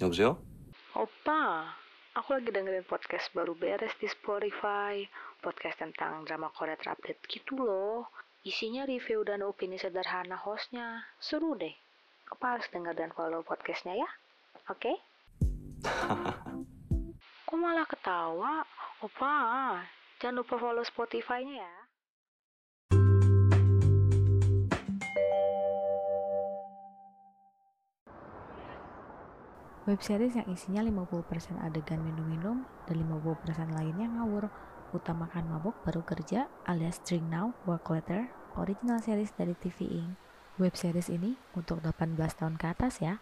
여보세요? Opa, aku lagi dengerin podcast baru beres di Spotify. Podcast tentang drama Korea terupdate gitu loh. Isinya review dan opini sederhana hostnya. Seru deh. Opa harus denger dan follow podcastnya ya. Oke? Kok malah ketawa? Opa, jangan lupa follow Spotify-nya ya. Web series yang isinya 50% adegan minum-minum dan 50% lainnya ngawur. Utamakan mabok baru kerja alias Drink Now, Work Later, original series dari TV Ink. Web series ini untuk 18 tahun ke atas ya.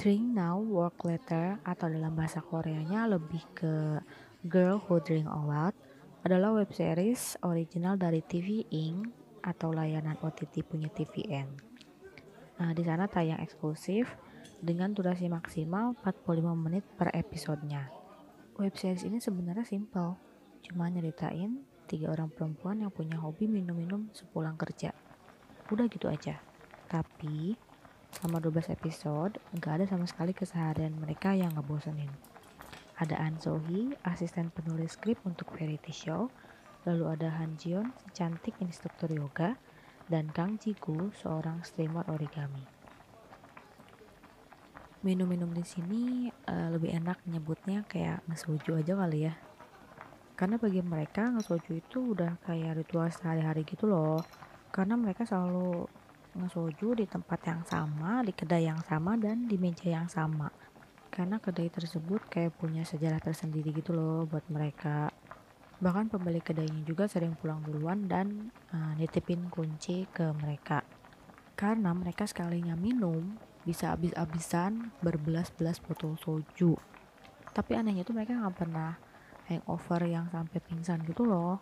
Drink Now, Work Later atau dalam bahasa Koreanya lebih ke Girl Who Drink A Lot adalah web series original dari TV Ink atau layanan OTT punya TVN. Nah, di sana tayang eksklusif dengan durasi maksimal 45 menit per episodenya. Web series ini sebenarnya simple, cuma nyeritain tiga orang perempuan yang punya hobi minum-minum sepulang kerja. Udah gitu aja. Tapi selama 12 episode, nggak ada sama sekali keseharian mereka yang ngebosenin. Ada An Sohee, asisten penulis skrip untuk variety show, lalu ada Han Jion, cantik instruktur yoga, dan Kang Ji-gu, seorang streamer origami. Minum-minum di sini uh, lebih enak nyebutnya kayak ngesoju aja kali ya. Karena bagi mereka ngesoju itu udah kayak ritual sehari-hari gitu loh. Karena mereka selalu ngesoju di tempat yang sama, di kedai yang sama, dan di meja yang sama karena kedai tersebut kayak punya sejarah tersendiri gitu loh buat mereka. Bahkan pemilik kedainya juga sering pulang duluan dan uh, nitipin kunci ke mereka. Karena mereka sekalinya minum bisa habis-habisan berbelas-belas botol soju. Tapi anehnya tuh mereka nggak pernah hangover yang sampai pingsan gitu loh.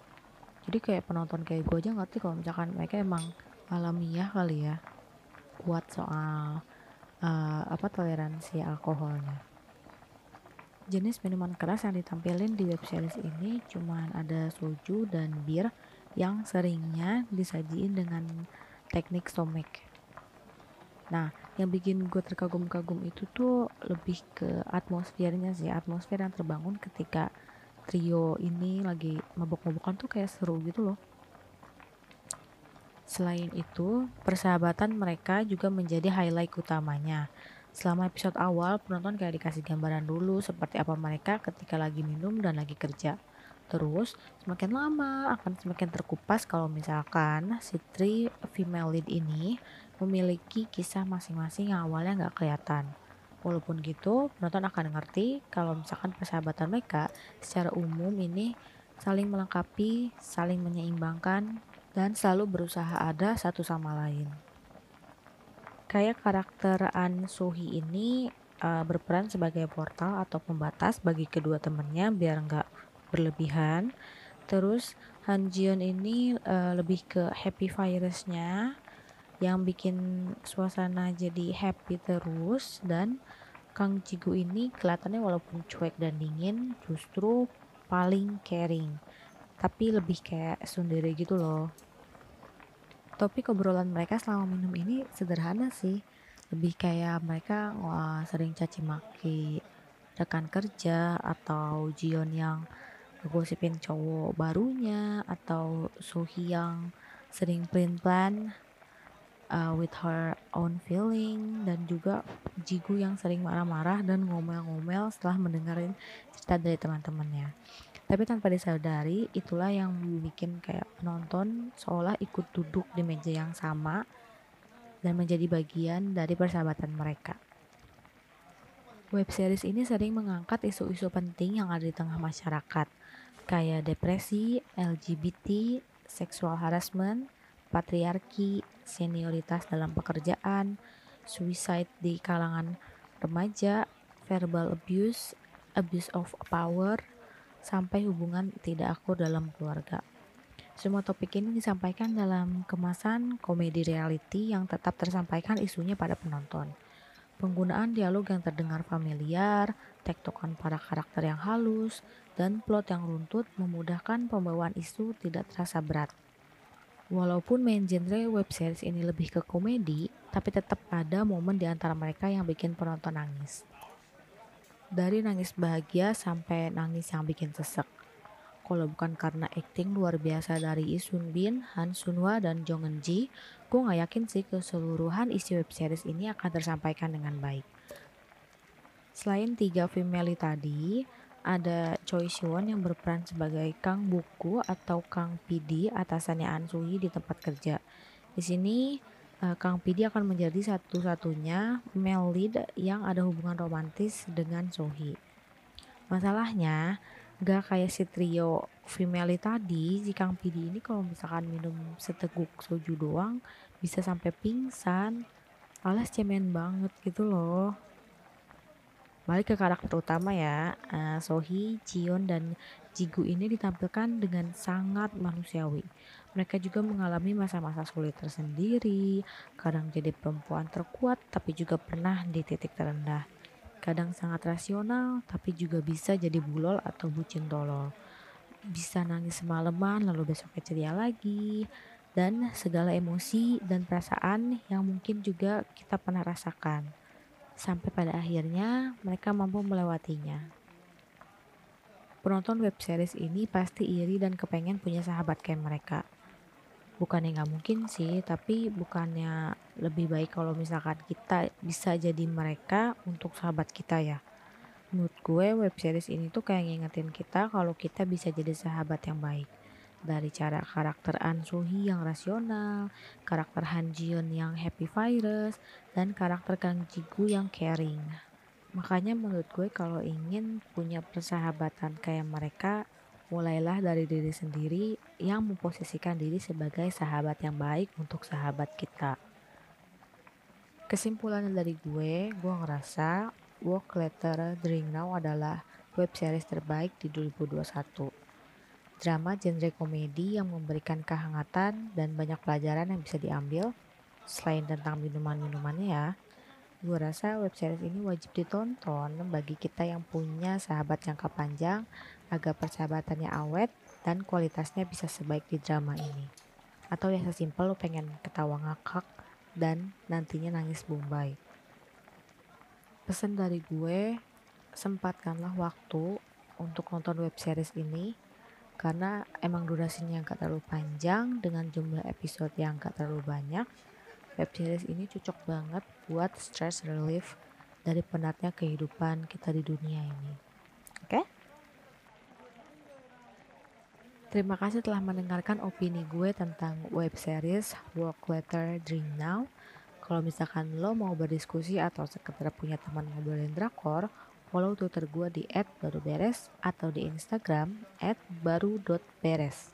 Jadi kayak penonton kayak gue aja ngerti kalau misalkan mereka emang alamiah kali ya kuat soal uh, apa toleransi alkoholnya. Jenis minuman keras yang ditampilin di web series ini cuma ada soju dan bir yang seringnya disajiin dengan teknik stomach. Nah, yang bikin gue terkagum-kagum itu tuh lebih ke atmosfernya sih, atmosfer yang terbangun ketika trio ini lagi mabok-mabokan tuh kayak seru gitu loh. Selain itu, persahabatan mereka juga menjadi highlight utamanya. Selama episode awal, penonton kayak dikasih gambaran dulu seperti apa mereka ketika lagi minum dan lagi kerja. Terus, semakin lama akan semakin terkupas kalau misalkan si three female lead ini memiliki kisah masing-masing yang awalnya nggak kelihatan. Walaupun gitu, penonton akan ngerti kalau misalkan persahabatan mereka secara umum ini saling melengkapi, saling menyeimbangkan, dan selalu berusaha ada satu sama lain. Kayak karakter An Sohee ini uh, berperan sebagai portal atau pembatas bagi kedua temannya biar nggak berlebihan. Terus Han Jion ini uh, lebih ke happy virusnya yang bikin suasana jadi happy terus dan Kang Jigu ini kelihatannya walaupun cuek dan dingin justru paling caring tapi lebih kayak sendiri gitu loh topik obrolan mereka selama minum ini sederhana sih lebih kayak mereka wah, sering caci maki rekan kerja atau Jion yang gosipin cowok barunya atau Suhi yang sering plan plan uh, with her own feeling dan juga Jigu yang sering marah-marah dan ngomel-ngomel setelah mendengarin cerita dari teman-temannya. Tapi tanpa disadari, itulah yang bikin kayak penonton seolah ikut duduk di meja yang sama dan menjadi bagian dari persahabatan mereka. Web series ini sering mengangkat isu-isu penting yang ada di tengah masyarakat, kayak depresi, LGBT, seksual harassment, patriarki, senioritas dalam pekerjaan, suicide di kalangan remaja, verbal abuse, abuse of power, sampai hubungan tidak akur dalam keluarga. Semua topik ini disampaikan dalam kemasan komedi reality yang tetap tersampaikan isunya pada penonton. Penggunaan dialog yang terdengar familiar, tektokan para karakter yang halus, dan plot yang runtut memudahkan pembawaan isu tidak terasa berat. Walaupun main genre web series ini lebih ke komedi, tapi tetap ada momen di antara mereka yang bikin penonton nangis. Dari nangis bahagia sampai nangis yang bikin sesek. Kalau bukan karena acting luar biasa dari Lee Sun Bin, Han Sunwa, dan Jong Eun Ji, gue gak yakin sih keseluruhan isi web series ini akan tersampaikan dengan baik. Selain tiga female tadi, ada Choi Siwon yang berperan sebagai Kang Buku atau Kang PD atasannya An Suhi di tempat kerja. Di sini uh, Kang PD akan menjadi satu-satunya male lead yang ada hubungan romantis dengan Sohee. Masalahnya, gak kayak si trio female tadi, si Kang PD ini kalau misalkan minum seteguk soju doang bisa sampai pingsan. Alias cemen banget gitu loh. Balik ke karakter utama ya, uh, Sohee, Jion, dan Jigu ini ditampilkan dengan sangat manusiawi. Mereka juga mengalami masa-masa sulit tersendiri, kadang jadi perempuan terkuat tapi juga pernah di titik terendah. Kadang sangat rasional tapi juga bisa jadi bulol atau bucin tolol. Bisa nangis semalaman lalu besoknya ceria lagi. Dan segala emosi dan perasaan yang mungkin juga kita pernah rasakan sampai pada akhirnya mereka mampu melewatinya. Penonton web series ini pasti iri dan kepengen punya sahabat kayak mereka. Bukannya nggak mungkin sih, tapi bukannya lebih baik kalau misalkan kita bisa jadi mereka untuk sahabat kita ya. Menurut gue web series ini tuh kayak ngingetin kita kalau kita bisa jadi sahabat yang baik dari cara karakter An Suhi yang rasional, karakter Han Jion yang happy virus, dan karakter Kang Jigu yang caring. Makanya menurut gue kalau ingin punya persahabatan kayak mereka, mulailah dari diri sendiri yang memposisikan diri sebagai sahabat yang baik untuk sahabat kita. Kesimpulannya dari gue, gue ngerasa Work Letter Drink Now adalah web series terbaik di 2021 drama genre komedi yang memberikan kehangatan dan banyak pelajaran yang bisa diambil selain tentang minuman-minumannya ya gue rasa web series ini wajib ditonton bagi kita yang punya sahabat jangka panjang agar persahabatannya awet dan kualitasnya bisa sebaik di drama ini. Atau yang sesimpel lo pengen ketawa ngakak dan nantinya nangis bombay. Pesan dari gue sempatkanlah waktu untuk nonton web series ini karena emang durasinya gak terlalu panjang dengan jumlah episode yang gak terlalu banyak web series ini cocok banget buat stress relief dari penatnya kehidupan kita di dunia ini. Oke? okay? Terima kasih telah mendengarkan opini gue tentang web series Work Letter Dream Now. Kalau misalkan lo mau berdiskusi atau sekedar punya teman ngobrolin drakor, follow Twitter gue di @baruberes atau di Instagram @baru.beres.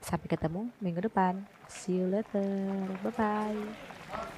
Sampai ketemu minggu depan. See you later. Bye bye.